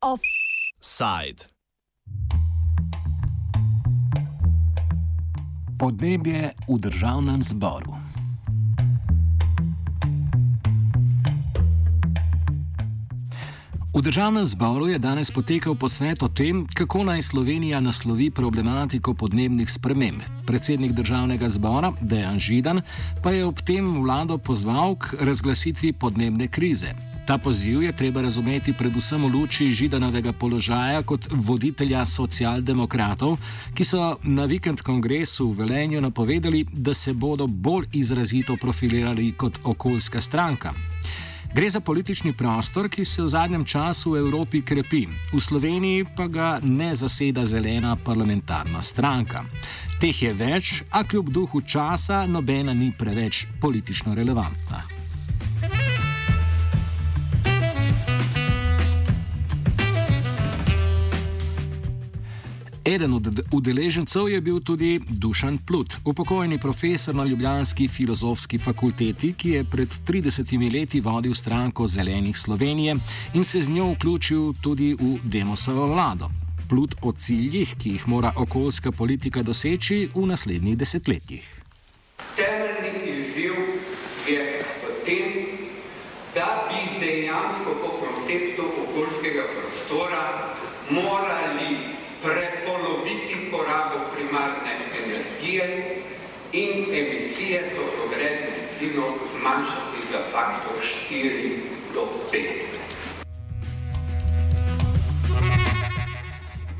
Offside. Podnebje v državnem zboru. V državnem zboru je danes potekal posvet o tem, kako naj Slovenija naslovi problematiko podnebnih sprememb. Predsednik državnega zbora Dejan Židan pa je ob tem vlado pozval k razglasitvi podnebne krize. Ta poziv je treba razumeti predvsem v luči Židanovega položaja kot voditelja socialdemokratov, ki so na vikend kongresu v Velenju napovedali, da se bodo bolj izrazito profilirali kot okoljska stranka. Gre za politični prostor, ki se v zadnjem času v Evropi krepi, v Sloveniji pa ga ne zaseda zelena parlamentarna stranka. Teh je več, a kljub duhu časa nobena ni preveč politično relevantna. Eden od udeležencev je bil tudi Dušan Plut, upokojeni profesor na Ljubljanski filozofski fakulteti, ki je pred 30 leti vodil stranko Zelenih Slovenije in se z njo vključil tudi v Demosovo vlado. Plut o ciljih, ki jih mora okoljska politika doseči v naslednjih desetletjih. Temeljni izziv je energije in emisije toplogrednih plinov zmanjšati za faktor 4 do 5.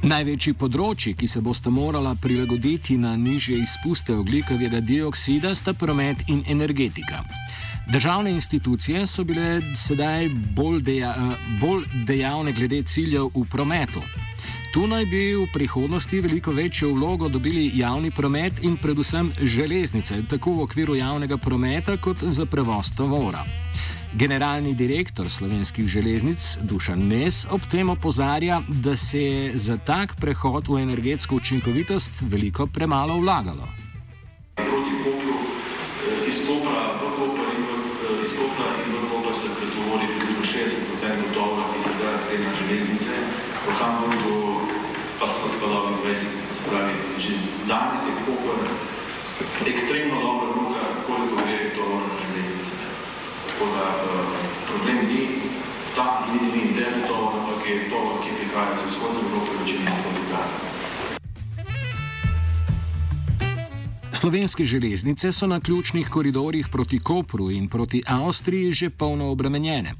Največji področji, ki se boste morala prilagoditi na nižje izpuste oglikovega dioksida, sta promet in energetika. Državne institucije so bile sedaj bolj, deja, bolj dejavne glede ciljev v prometu. Tu naj bi v prihodnosti veliko večjo vlogo dobili javni promet in predvsem železnice, tako v okviru javnega prometa kot za prevoz tovora. Generalni direktor slovenskih železnic Dušan Mes ob tem opozarja, da se je za tak prehod v energetsko učinkovitost veliko premalo vlagalo. Tako da uh, problem ni ta, niti ni interni to, ampak je to, ki prihaja iz vzhodne Evrope, večina politika. Slovenske železnice so na ključnih koridorjih proti Kopru in proti Avstriji že polno obremenjene.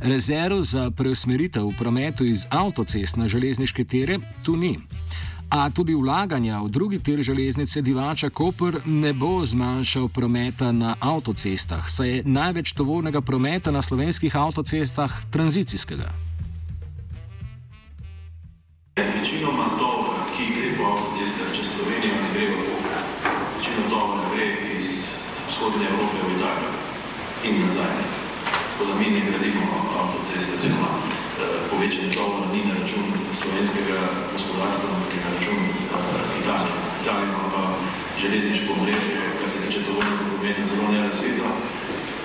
Rezerv za preusmeritev prometu iz avtocest na železniške tere tu ni. A tudi vlaganja v drugi tir železnice Divača Koper ne bo zmanjšal prometa na avtocestah, saj je največ tovornega prometa na slovenskih avtocestah tranzicijskega. Večinoma to, ki gre po avtocestah, če Slovenija ne gre v Koper večino tovora gre iz vzhodne Evrope v Italijo in nazaj. Tako da mi ne gradimo avtoceste, oziroma eh, povečanje tovora ni na račun slovenskega gospodarstva, ampak je na račun eh, Italije. Italija ima pa železniško mreže, kar se tiče tovornega prometa, zelo nerazvito.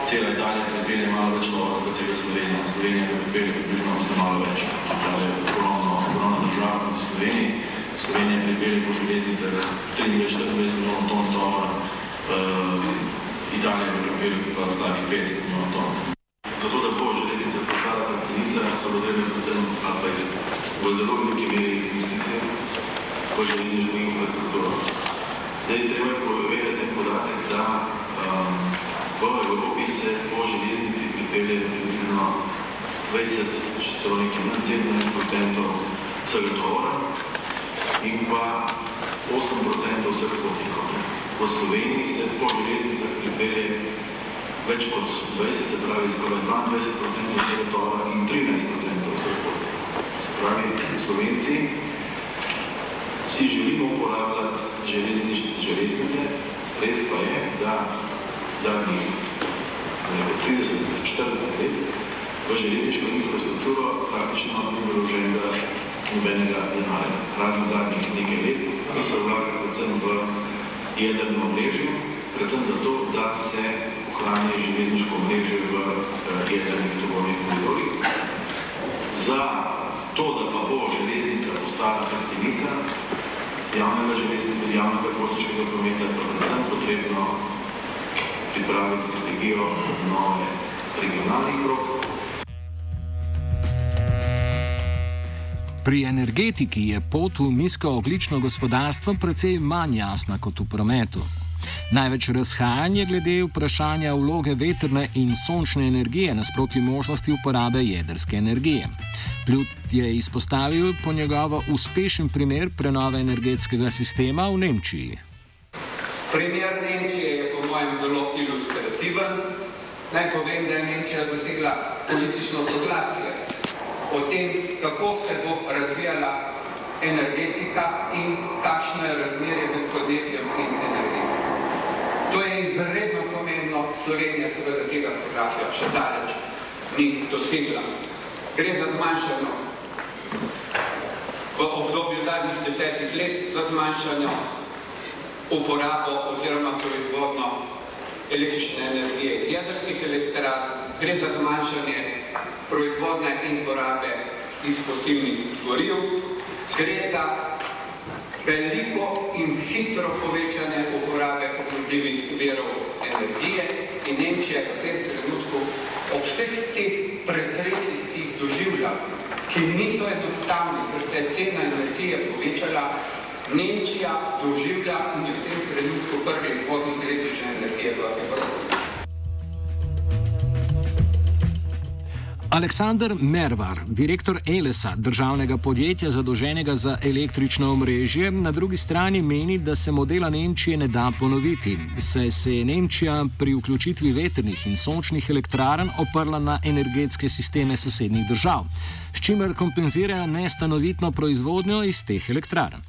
Cela Italija pripelje malo več tovora kot cela Slovenija. Slovenija pripelje približno malo več. Italija je ogromno, ogromna država kot Slovenija. Slovenija pripelje po železnicah 23 milijonov ton tovora, uh, Italija pripelje pa slabih 50 milijonov ton. Zato, da bo železnica postala hrbtenica, so potrebne predvsem ali pa iz v zelo veliki meri investicije v železniško infrastrukturo. Zdaj, treba je povedati podatek, da um, v Evropi se po železnici pripelje približno 20, celo nekaj 17% vsega tovora, in pa 8% vseh potnikov. V Sloveniji se po železnicah pripelje več kot 20, se pravi skoraj 22% vsega tovora in 13% vseh potnikov. Se pravi, Slovenci si želimo uporabljati železnice, res pa je, da zadnjih 30-40 let v železniško infrastrukturo praktično ni bilo vloženega nobenega denarja. Razen zadnjih nekaj let, ki so vlagali predvsem v jedrno mrežo, predvsem zato, da se ohrani železniško mreže v jedrnih tovornih koridorjih. Za to, da pa bo železnica postala hrbtenica javnega železniškega, javnega potniškega prometa, pa predvsem potrebno pripraviti strategijo nove regionalnih krok. Pri energetiki je pot v nizkooglično gospodarstvo precej manj jasna kot v prometu. Največ razhajanje glede vprašanja vloge vetrne in sončne energije nasproti možnosti uporabe jedrske energije. Plut je izpostavil po njegovo uspešen primer prenove energetskega sistema v Nemčiji. Primer Nemčije je po mojem zelo ilustrativen. Naj povem, da je Nemčija dosegla politično soglasje o tem, kako se bo razvijala energetika in kakšno je razmerje med podjetjem in energetiko. Je izredno pomembno, Slovenija seveda tega soglašja še daleč ni dosegla. Gre za zmanjšanje v obdobju zadnjih desetih let za zmanjšanje uporabo oziroma proizvodno električne energije iz jedrskih elektrarn, gre za zmanjšanje proizvodne in porabe iz fosilnih goriv, gre za veliko in hitro povečanje uporabe obnovljivih virov energije in Nemčija v tem trenutku ob vseh teh pretresih, ki jih doživlja, ki niso enostavni, ker se je cena energije povečala, Nemčija doživlja in je v tem trenutku prvi izvoznik električne energije v Evropi. Aleksandr Mervar, direktor Elesa, državnega podjetja zadolženega za električno omrežje, na drugi strani meni, da se modela Nemčije ne da ponoviti, saj se je Nemčija pri vključitvi vetrnih in sončnih elektrarn oprla na energetske sisteme sosednjih držav, s čimer kompenzira nestanovitno proizvodnjo iz teh elektrarn.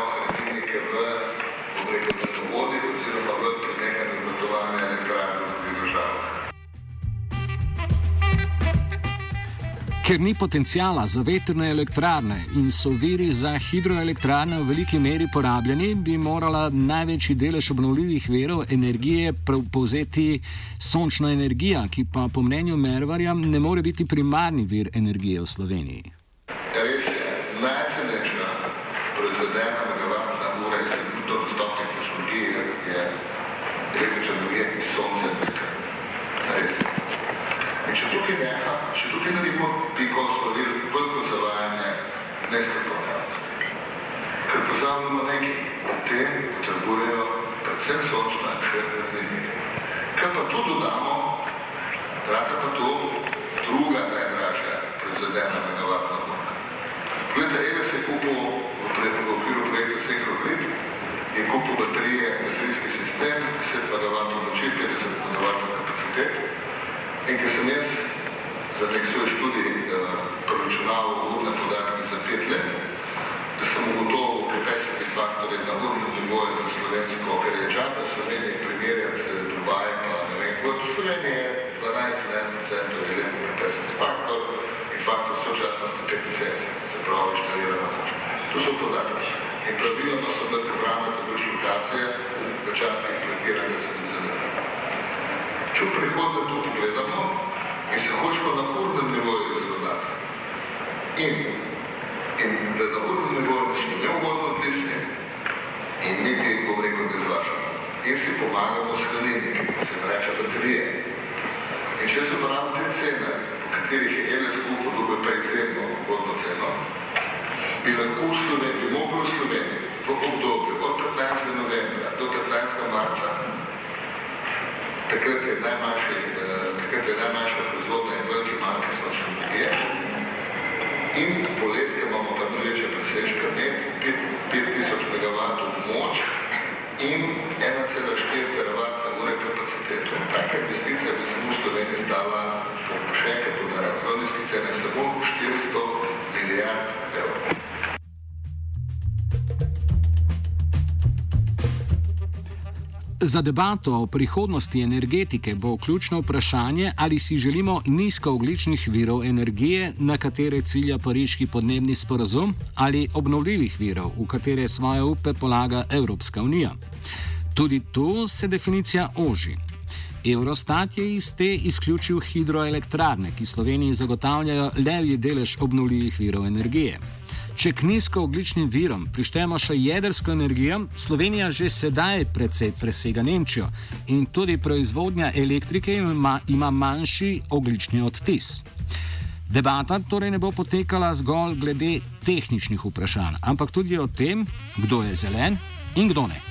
Ker ni potencijala za veterne elektrarne in so viri za hidroelektrarne v veliki meri porabljeni, bi morala največji delež obnovljivih verov energije povzeti sončna energija, ki pa po mnenju Mervarja ne more biti primarni vir energije v Sloveniji. Ja, res je, najcenejša proizvedena megavatna ura iz trenutno dostopnih tehnologij je električna energija iz sonca in vetra. Res je. In če tukaj neha, če tukaj naredimo piko, smo videli veliko zavajanje nestrokovnjavnosti. Ker pozavljamo nekaj, da te potrebujejo predvsem sončna še energija. Ker pa tu dodamo, rata pa to druga najdražja proizvedena megavatna ura. Gledajte, Eve se je kupil v okviru projekta Synchrogrid, je kupil baterije, baterijski sistem, 10 MW moči, 50 MW kapacitet, In ker sem jaz za nek svoj študij uh, preračunaval urne podatke za pet let, da sem ugotovil pri 50 faktorjih na urnem nivoju za slovensko, ker je čaka Slovenije primerjati Dubaj, pa ne vem, Slovenije je 12-13% je letni 50 faktor in faktor sočasnosti 75, se pravi inštalirana zač. To so podatki. In pravilno so bile programe tako lokacije v časih projekiranja se ne zanima. Če v prihodnje to pogledamo in se hočemo na urnem nivoju izgledati in, in da na urnem nivoju ne smo neuvozno odvisni in niti, bom rekel, ne zvažamo in si pomagamo v Sloveniji, se vrača baterije. In če se uporabimo te cene, po katerih je LS kupil dobita izjemno ugodno ceno, bi lahko v Sloveniji, bi mogli v Sloveniji v obdobju od 15. novembra do 15. marca, takrat je najmanjši, eh, takrat je najmanjša proizvodna in veliki manjka sončne energije, in poletje imamo pa največje presežke med 5000 MW moč in Sloveniji stala, po še enkrat podarjam, zelo nizki cene, samo 400 milijard evrov. Za debato o prihodnosti energetike bo ključno vprašanje, ali si želimo nizkoogličnih virov energije, na katere cilja pariški podnebni sporazum, ali obnovljivih virov, v katere svoje upe polaga Evropska unija. Tudi tu se definicija oži. Eurostat je iz te izključil hidroelektrarne, ki Sloveniji zagotavljajo levji delež obnovljivih virov energije. Če k nizkoogličnim virom prištejemo še jedrsko energijo, Slovenija že sedaj precej presega Nemčijo in tudi proizvodnja elektrike ima, ima manjši oglični odtis. Debata torej ne bo potekala zgolj glede tehničnih vprašanj, ampak tudi o tem, kdo je zelen in kdo ne.